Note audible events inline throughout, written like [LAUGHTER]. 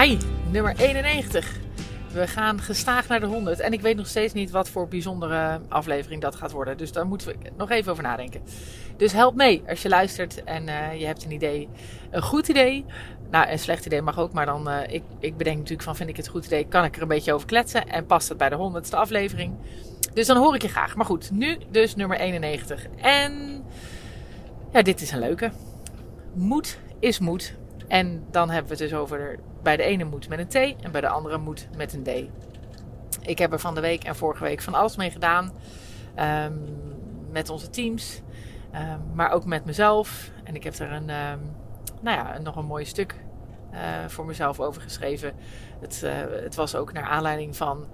Hi, nummer 91. We gaan gestaag naar de 100 en ik weet nog steeds niet wat voor bijzondere aflevering dat gaat worden. Dus daar moeten we nog even over nadenken. Dus help mee als je luistert en uh, je hebt een idee. Een goed idee. Nou, een slecht idee mag ook, maar dan, uh, ik, ik bedenk natuurlijk van vind ik het goed idee, kan ik er een beetje over kletsen en past het bij de 100ste aflevering. Dus dan hoor ik je graag. Maar goed, nu dus nummer 91. En ja, dit is een leuke. Moed is moed. En dan hebben we het dus over bij de ene moed met een T en bij de andere moed met een D. Ik heb er van de week en vorige week van alles mee gedaan. Um, met onze teams, um, maar ook met mezelf. En ik heb er een, um, nou ja, nog een mooi stuk uh, voor mezelf over geschreven. Het, uh, het was ook naar aanleiding van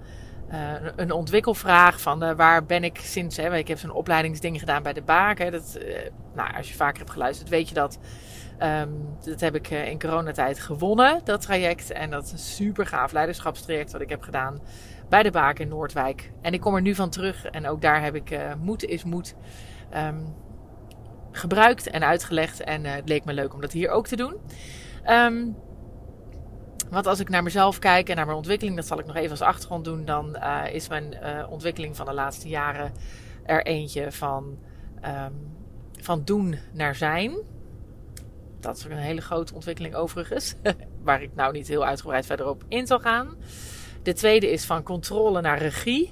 uh, een ontwikkelvraag van uh, waar ben ik sinds. Hè, ik heb zo'n opleidingsding gedaan bij de Baak. Dat, uh, nou, als je vaker hebt geluisterd, weet je dat. Um, dat heb ik in coronatijd gewonnen, dat traject. En dat is een super gaaf leiderschapstraject wat ik heb gedaan bij de Baak in Noordwijk. En ik kom er nu van terug. En ook daar heb ik moed is moed um, gebruikt en uitgelegd. En het leek me leuk om dat hier ook te doen. Um, want als ik naar mezelf kijk en naar mijn ontwikkeling, dat zal ik nog even als achtergrond doen, dan uh, is mijn uh, ontwikkeling van de laatste jaren er eentje van, um, van doen naar zijn. Dat is ook een hele grote ontwikkeling overigens, [LAUGHS] waar ik nou niet heel uitgebreid verder op in zal gaan. De tweede is van controle naar regie.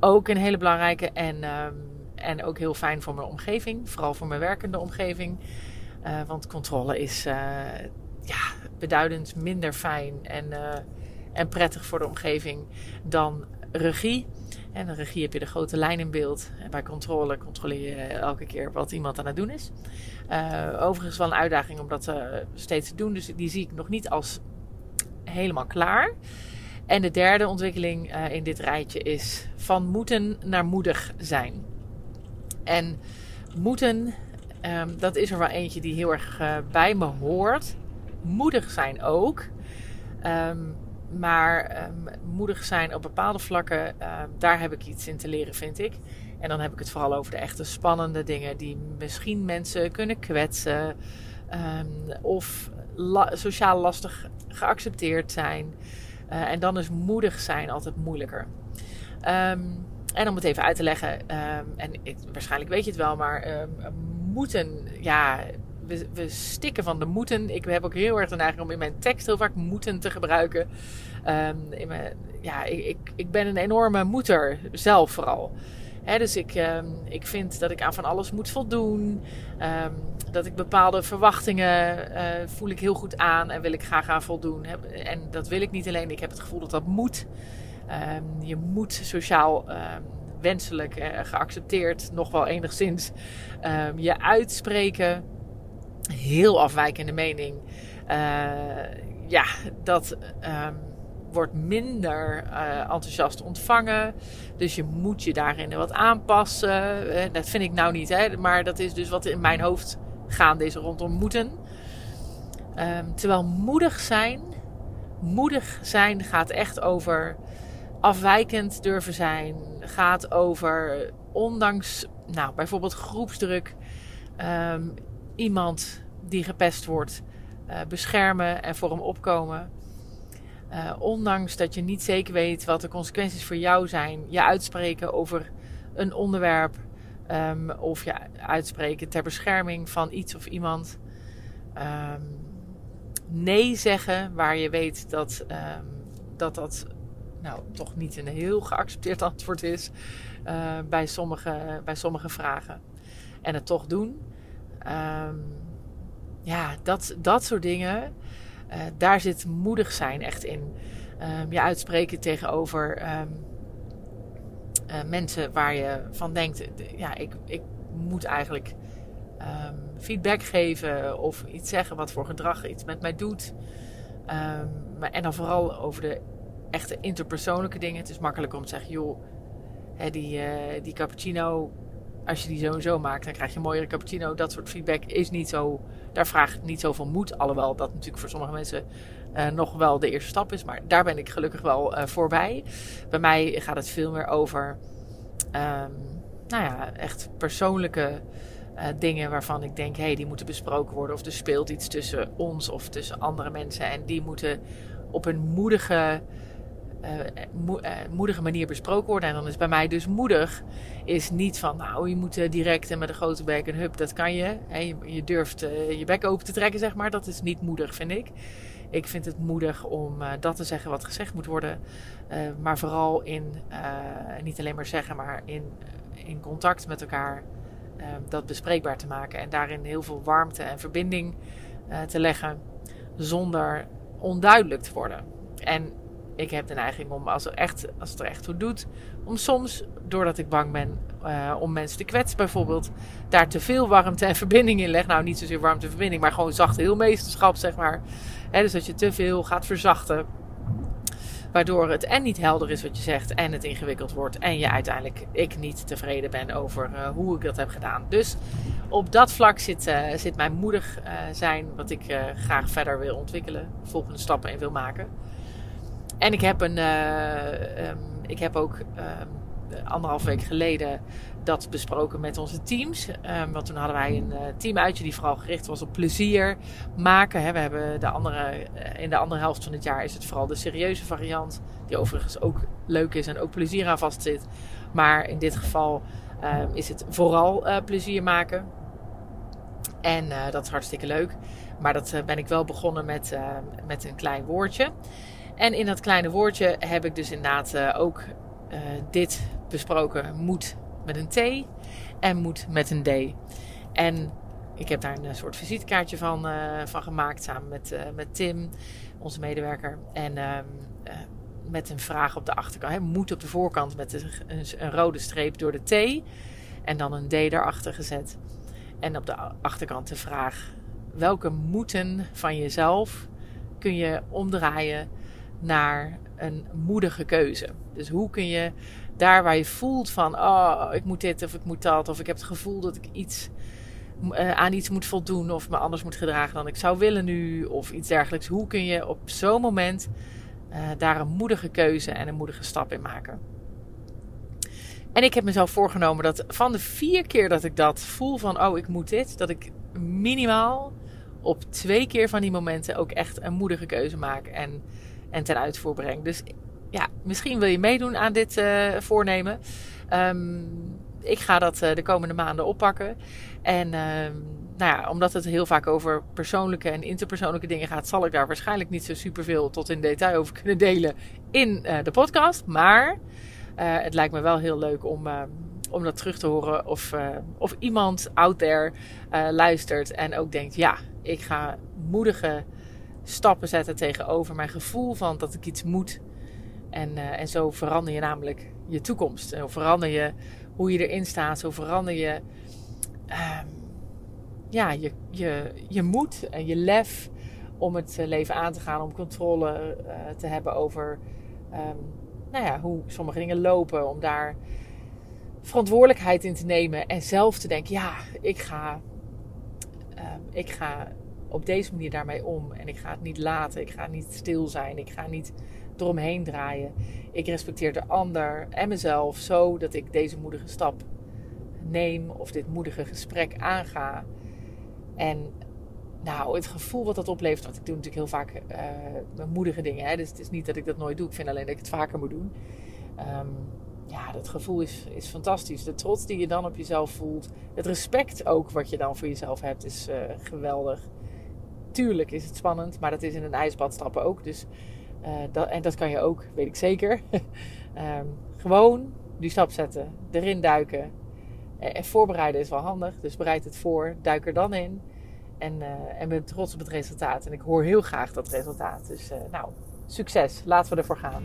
Ook een hele belangrijke en, um, en ook heel fijn voor mijn omgeving, vooral voor mijn werkende omgeving. Uh, want controle is beduidend minder fijn en, uh, en prettig voor de omgeving dan regie. En de regie heb je de grote lijn in beeld. En bij controle controleer je elke keer wat iemand aan het doen is. Uh, overigens wel een uitdaging om dat uh, steeds te doen. Dus die zie ik nog niet als helemaal klaar. En de derde ontwikkeling in dit rijtje is van moeten naar moedig zijn. En moeten, um, dat is er wel eentje die heel erg bij me hoort moedig zijn ook. Um, maar um, moedig zijn op bepaalde vlakken, um, daar heb ik iets in te leren, vind ik. En dan heb ik het vooral over de echte spannende dingen die misschien mensen kunnen kwetsen. of sociaal lastig geaccepteerd zijn. Uh, en dan is moedig zijn altijd moeilijker. en om het even uit te leggen, en waarschijnlijk weet je het wel, maar moeten, ja, we, stikken van de moeten. Ik heb ook heel erg de neiging om in mijn tekst heel vaak moeten te gebruiken. Um, in mijn, ja, ik, ik, ik ben een enorme moeder, zelf vooral. Dus ik, um, ik vind dat ik aan van alles moet voldoen. Um, dat ik bepaalde verwachtingen uh, voel ik heel goed aan en wil ik graag aan voldoen. En dat wil ik niet alleen. Ik heb het gevoel dat dat moet. Je moet sociaal wenselijk uh, geaccepteerd, nog wel enigszins, je uitspreken heel afwijkende mening. Uh, ja, dat um, wordt minder uh, enthousiast ontvangen. Dus je moet je daarin wat aanpassen. Uh, dat vind ik nou niet, hè, maar dat is dus wat in mijn hoofd gaande is rondom moeten. Um, terwijl moedig zijn, moedig zijn gaat echt over afwijkend durven zijn. Gaat over, ondanks, nou, bijvoorbeeld groepsdruk, um, iemand die gepest wordt uh, beschermen en voor hem opkomen. Uh, ondanks dat je niet zeker weet wat de consequenties voor jou zijn, je uitspreken over een onderwerp um, of je uitspreken ter bescherming van iets of iemand. Um, nee zeggen waar je weet dat um, dat, dat nou, toch niet een heel geaccepteerd [LAUGHS] antwoord is uh, bij, sommige, bij sommige vragen. En het toch doen. Um, ja, dat, dat soort dingen. Uh, daar zit moedig zijn echt in. Um, je uitspreken tegenover um, uh, mensen waar je van denkt: ja, ik, ik moet eigenlijk feedback geven of iets zeggen wat voor gedrag iets met mij doet. maar, en dan vooral over de echte interpersoonlijke dingen. Het is makkelijk om te zeggen: joh, hè, die, uh, die cappuccino als je die zo en zo maakt, dan krijg je een mooiere cappuccino. Dat soort feedback is niet zo. Daar vraagt niet zoveel moed. Alhoewel dat natuurlijk voor sommige mensen uh, nog wel de eerste stap is. Maar daar ben ik gelukkig wel uh, voorbij. Bij mij gaat het veel meer over. Um, nou ja, echt persoonlijke uh, dingen waarvan ik denk, hé, hey, die moeten besproken worden. Of er speelt iets tussen ons of tussen andere mensen. En die moeten op een moedige, uh, moedige manier besproken worden. En dan is bij mij dus moedig, is niet van, nou, je moet direct en met een grote bek en hup, dat kan je. Hè, je, durft je bek open te trekken, zeg maar. Dat is niet moedig, vind ik. Ik vind het moedig om dat te zeggen wat gezegd moet worden. maar vooral in, niet alleen maar zeggen, maar in, in contact met elkaar dat bespreekbaar te maken. En daarin heel veel warmte en verbinding te leggen zonder onduidelijk te worden. En ik heb de neiging om, als, er echt, als het er echt toe doet, om soms, doordat ik bang ben uh, om mensen te kwetsen bijvoorbeeld, daar te veel warmte en [LAUGHS] verbinding in leg. Nou, niet zozeer warmte en verbinding, maar gewoon zachte heel meesterschap, zeg maar. Dus dat je te veel gaat verzachten. Waardoor het en niet helder is wat je zegt en het ingewikkeld wordt. En je uiteindelijk, ik niet tevreden ben over uh, hoe ik dat heb gedaan. Dus op dat vlak zit, uh, zit mijn moedig zijn, wat ik graag verder wil ontwikkelen. Volgende stappen in wil maken. En ik heb, een, um, ik heb ook um, anderhalf week geleden dat besproken met onze teams. Um, want toen hadden wij een uh, teamuitje die vooral gericht was op plezier maken. Hè. We hebben de andere, uh, in de andere helft van het jaar is het vooral de serieuze variant. Die overigens ook leuk is en ook plezier aan vastzit. Maar in dit geval is het vooral plezier maken. En dat is hartstikke leuk. Maar dat ben ik wel begonnen met, met een klein woordje. En in dat kleine woordje heb ik dus inderdaad ook dit besproken. Moet met een T en moet met een D. En ik heb daar een eh, soort visitekaartje van, uh, van gemaakt samen met, met Tim, onze medewerker. En uh, met een vraag op de achterkant. Moet op de voorkant met een, een, rode streep door de T. En dan een D daarachter gezet. En op de achterkant de vraag: welke moeten van jezelf kun je omdraaien naar een moedige keuze? Dus hoe kun je daar waar je voelt van, oh, ik moet dit of ik moet dat, of ik heb het gevoel dat ik iets uh, aan iets moet voldoen of me anders moet gedragen dan ik zou willen nu, of iets dergelijks. Hoe kun je op zo'n moment uh, daar een moedige keuze en een moedige stap in maken? En ik heb mezelf voorgenomen dat van de vier keer dat ik dat voel van, oh, ik moet dit, dat ik minimaal op twee keer van die momenten ook echt een moedige keuze maak en, en ten uitvoer breng. Dus ja, misschien wil je meedoen aan dit uh, voornemen. Um, ik ga dat uh, de komende maanden oppakken. En uh, nou ja, omdat het heel vaak over persoonlijke en interpersoonlijke dingen gaat, zal ik daar waarschijnlijk niet zo superveel tot in detail over kunnen delen in uh, de podcast. Maar het lijkt me wel heel leuk om, om dat terug te horen. Of, of iemand out there luistert en ook denkt: ja, ik ga moedige stappen zetten tegenover mijn gevoel van dat ik iets moet en, uh, en zo verander je namelijk je toekomst. Zo verander je hoe je erin staat. Zo verander je uh, ja, je, je, je moed en je lef om het eh, leven aan te gaan. Om controle uh, te hebben over um, nou ja, hoe sommige dingen lopen. Om daar verantwoordelijkheid in te nemen. En zelf te denken, ja, ik ga, um, ik ga op deze manier daarmee om. En ik ga het niet laten. Ik ga niet stil zijn. Ik ga niet eromheen draaien. Ik respecteer de ander en mezelf zo dat ik deze moedige stap neem of dit moedige gesprek aanga. En nou, het gevoel wat dat oplevert, want ik doe natuurlijk heel vaak uh, moedige dingen. Hè? Dus het is niet dat ik dat nooit doe. Ik vind alleen dat ik het vaker moet doen. Um, ja, dat gevoel is, is fantastisch. De trots die je dan op jezelf voelt. Het respect ook wat je dan voor jezelf hebt, is uh, geweldig. Tuurlijk is het spannend, maar dat is in een ijsbad stappen ook. Dus uh, dat, en dat kan je ook, weet ik zeker. um, [LAUGHS] gewoon die stap zetten, erin duiken. En, en, voorbereiden is wel handig, dus bereid het voor, duik er dan in. En, uh, en ben trots op het resultaat. En ik hoor heel graag dat resultaat. Dus uh, nou, succes. Laten we ervoor gaan.